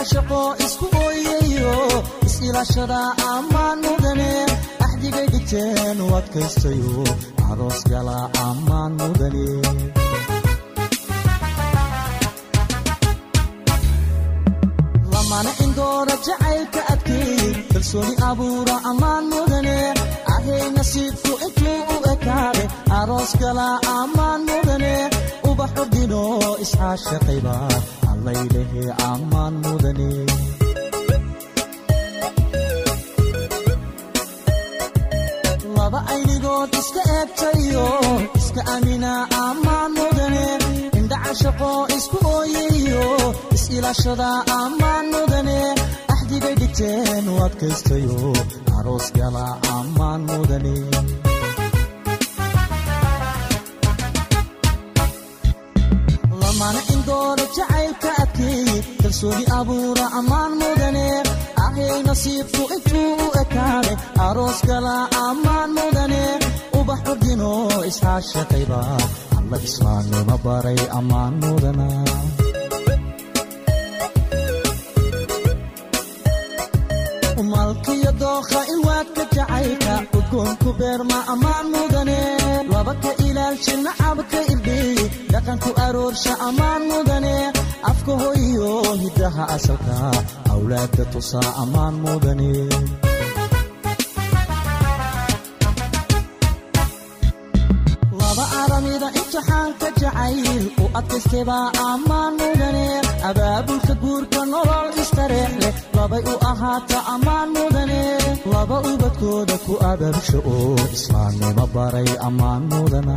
indhacashaqo isku ooyayo is-ilaashada ammaan mudane axdigay dhigteen u adkaystayo aroos gala ammaan mudane lamana indoora jacaylka adkeey kalsooni abuura ammaan mudane ahay nasiibku intuu u ekaade aroos gala ammaan mudane ubaxu dhino iscaashaqayba allaylehe ammaan mudane. Laba aynigood iska eegtayo iska amina ammaan mudane. Indhacashaqo isku ooyayo is-ilaashada ammaan mudane. Axdigay dhigteen u adkaystayo aroos gala ammaan mudane kalsooni abuura ammaan mudane ahay nasiibku intuu u ekaade aroos gala ammaan mudane ubax ordino iscaashaqayba alla islaamnimo baray ammaan mudana malkiyo dookha ilwaadka jacaylka udgoonku beerma ammaan mudane laba ka ilaalshi nacabka irdhiy dhaqanku aroorsha ammaan mudane afka hiddaha asalka awlaadda tusaa ammaan mudane laba aramida imtixaanka jacayl guurka nolol istareex labay u ahaata ammaan ubadkooda ku abaabsha oo islaamnimo baray ammaan mudana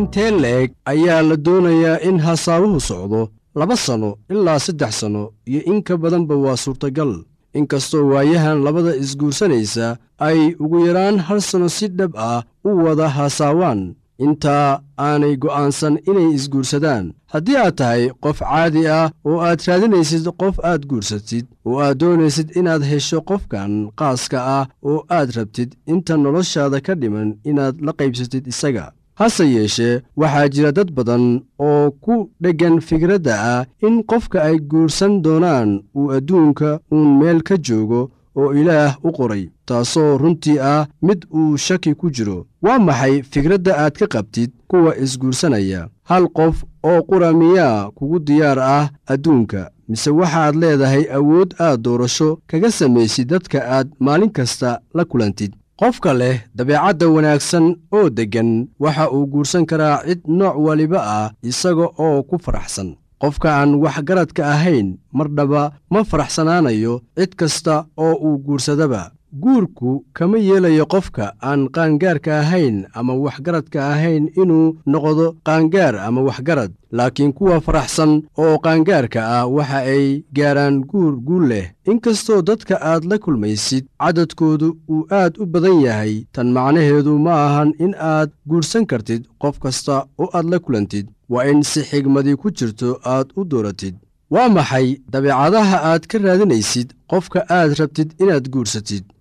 intee ayaa la doonayaa in hasaawuhu socdo laba sanno ilaa saddex sanno iyo in ka badanba waa suurtagal. Inkastoo waayahan labada isguursanaysa ay ugu yaraan hal sanno si dhab ah u wada hasaawaan. Intaa aanay go'aansan inay isguursadaan. Haddii aad tahay qof caadi ah oo aad raadinaysid qof aad guursatid oo aad doonaysid inaad hesho qofkan qaaska ah oo aad rabtid inta noloshaada ka dhiman inaad la qaybsatid isaga hase yeeshee waxaa jira dad badan oo ku dheggan fikradda ah in qofka ay guursan doonaan uu adduunka uun meel ka joogo oo ilaah u qoray taasoo runtii ah mid uu shaki ku jiro. Waa maxay fikradda aad ka qabtid kuwa isguursanaya? Hal qof oo qura miyaa kugu diyaar ah adduunka mise waxaad leedahay awood aad doorasho kaga samaysid dadka aad maalin kasta la kulantid qofka leh dabeecadda wanaagsan oo deggan waxa uu guursan karaa cid nooc waliba ah isaga oo ku faraxsan. Qofka aan waxgaradka ahayn mardhaba ma faraxsanaanayo cid kasta oo uu guursadaba guurku kama yeelayo qofka aan qaangaarka ahayn ama waxgaradka ahayn inuu noqdo qaangaar ama waxgarad. Laakiin kuwa faraxsan oo qaangaarka ah waxa ay gaaraan guur guul leh. Inkastoo dadka aad la kulmaysid cadadkoodu uu aad u badan yahay tan macnaheedu ma ahan in aad guursan kartid qof kasta oo aad la kulantid. Waa in si xigmadii ku jirto aad u dooratid. Waa maxay dabeecadaha aad ka raadinaysid qofka aad rabtid inaad guursatid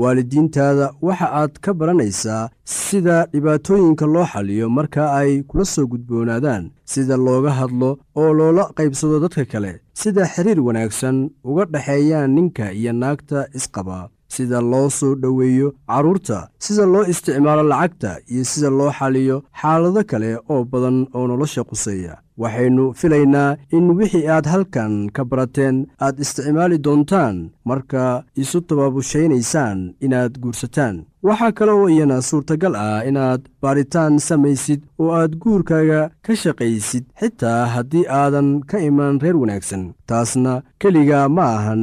waalidiintaada waxa aad ka baranaysaa sida dhibaatooyinka loo xaliyo marka ay kula soo gudboonaadaan sida looga hadlo oo loola qaybsado dadka kale sida xiriir wanaagsan uga dhexeeyaan ninka iyo naagta isqaba sida loo soo dhoweeyo carruurta sida loo isticmaalo lacagta iyo sida loo xaliyo xaalado kale oo badan oo nolosha quseeya waxaynu filaynaa in wixii aad halkan ka barateen aad isticmaali doontaan marka isu tabaabusaynaysaan inaad guursataan. Waxaa kale oo iyana suurtagal ah inaad baaritaan samaysid oo aad guurkaaga ka shaqaysid xitaa haddii aadan ka iman reer wanaagsan. Taasna keliga ma ahan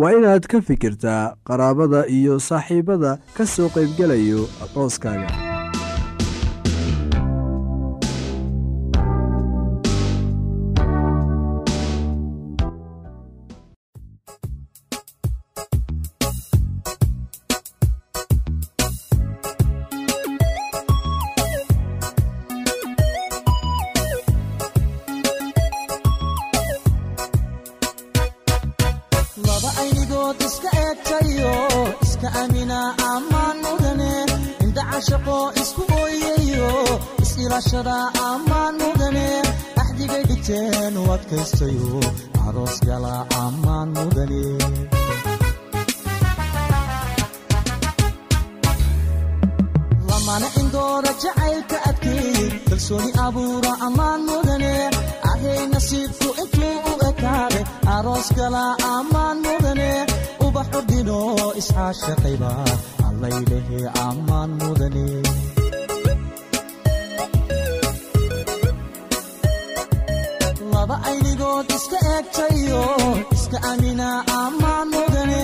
waa inaad ka fikirtaa qaraabada iyo saaxiibbada ka soo qaybgelayo arooskaaga is-ilaashada ammaan mudane axdigay dhigteen aynigood iska eegtayo iska amina ammaan mudane.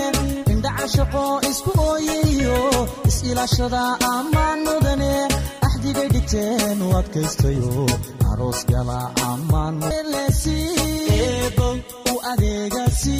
Indhaca shaqo isku ooyayo is-ilaashada ammaan mudane. Axdigay dhigteen u adkaystayo aroos gala ammaan u adeegasi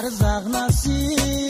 eebow arsaaqnasi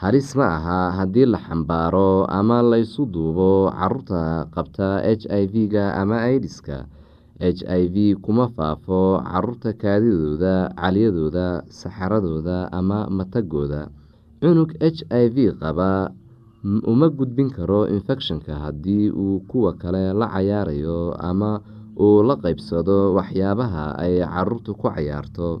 halis ma aha haddii la xambaaro ama laysu duubo carruurta qabta h i v-ga ama aidiska h i v kuma faafo carruurta kaadidooda caliyadooda saxaradooda ama matagooda. Cunug h i v qaba uma gudbin karo infecshonka haddii uu kuwa kale la cayaarayo ama uu la qeybsado waxyaabaha ay caruurtu ku cayaarto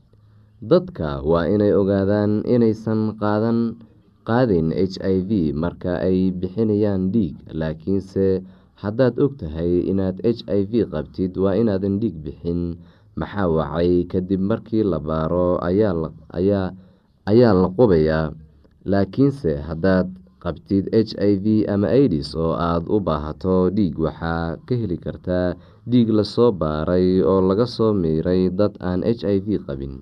dadka waa inay ogaadaan inaysan qaadayn h i v marka ay bixinayaan dhiig. Laakiinse haddaad og tahay inaad h i v qabtid waa inaadan dhiig bixin. Maxaa wacay? Kadib markii la baaro ayaa la qubayaa. Laakiinse haddaad qabtid h i v ama aidis oo aada u baahato dhiig waxaa ka heli kartaa dhiig la soo baaray oo laga soo miiray dad aan h i v qabin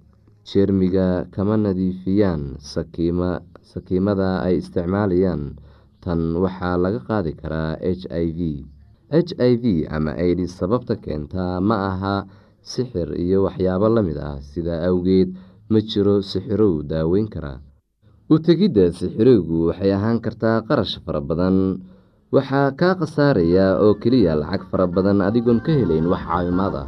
jeermiga kama nadiifiyaan sakiimada ay isticmaalayaan. Tan waxaa laga qaadi karaa h i v. H i v ama aidis sababta keentaa ma aha sixir iyo waxyaabo la mid ah. Sidaa awgeed ma jiro sixirow daaweyn kara. U tegidda sixirowgu waxay ahaan kartaa qarash fara badan. Waxaa kaa khasaaraya oo keliya lacag fara badan adigoon ka helayn wax caawimaad ah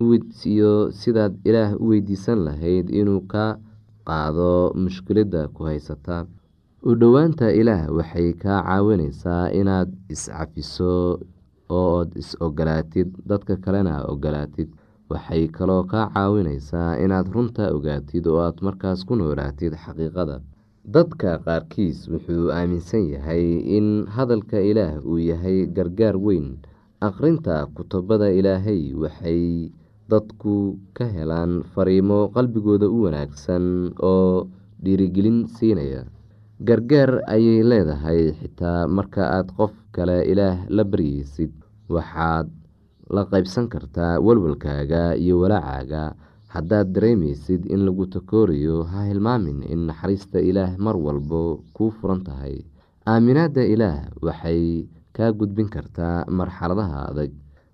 iyo sidaad ilaah u weydiisan lahayd inuu ka qaado mushkiladda ku haysata. U dhowaanta ilaah waxay kaa caawineysaa inaad is-cafiso oood is-ogolaatid dadka kalena ogolaatid. Waxay kaloo kaa caawineysaa inaad runta ogaatid oo aad markaas ku noolaatid xaqiiqada. Dadka qaarkiis wuxuu aaminsan yahay in hadalka ilaah uu yahay gargaar weyn. Akhrinta kutubada ilaahay waxay dadku ka helaan fariimo qalbigooda u wanaagsan oo dhiirigelin siinaya. Gargaar ayay leedahay xitaa marka aad qof kale ilaah la baryeysid waxaad la qaybsan kartaa walwalkaaga iyo walaacaaga haddaad dareemeysid in lagu takoorayo ha hilmaamin in naxariista ilaah mar walbo kuu furan tahay. Aaminaadda ilaah waxay kaa gudbin kartaa marxaladaha adag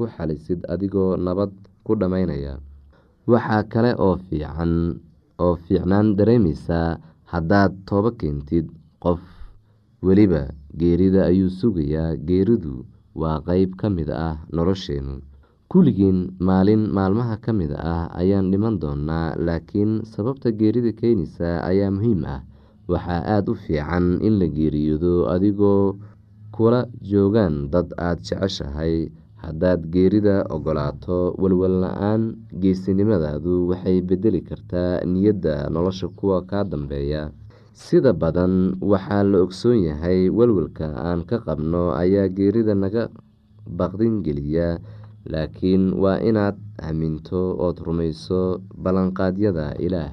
ku xalisid adigoo nabad ku dhammaynaya waxaa kale oo fiicnaan dareemeysaa haddaad toobo keentid qof weliba. Geerida ayuu sugayaa geeridu waa qeyb ka mid ah nolosheenu. Kulligeen maalin maalmaha ka mid ah ayaan dhiman doonaa laakiin sababta geerida keenaysa ayaa muhiim ah. Waxaa aada u fiican in la geeriyoodo adigoo kula joogaan dad aada jeceshahay haddaad geerida ogolaato walwal la'aan geesinimadaadu waxay bedeli kartaa niyadda nolosha kuwa kaa dambeeya. Sida badan waxaa la ogsoon yahay walwalka aan ka qabno ayaa geerida naga baqdin geliya laakiin waa inaad aaminto ood rumayso ballanqaadyada ilaah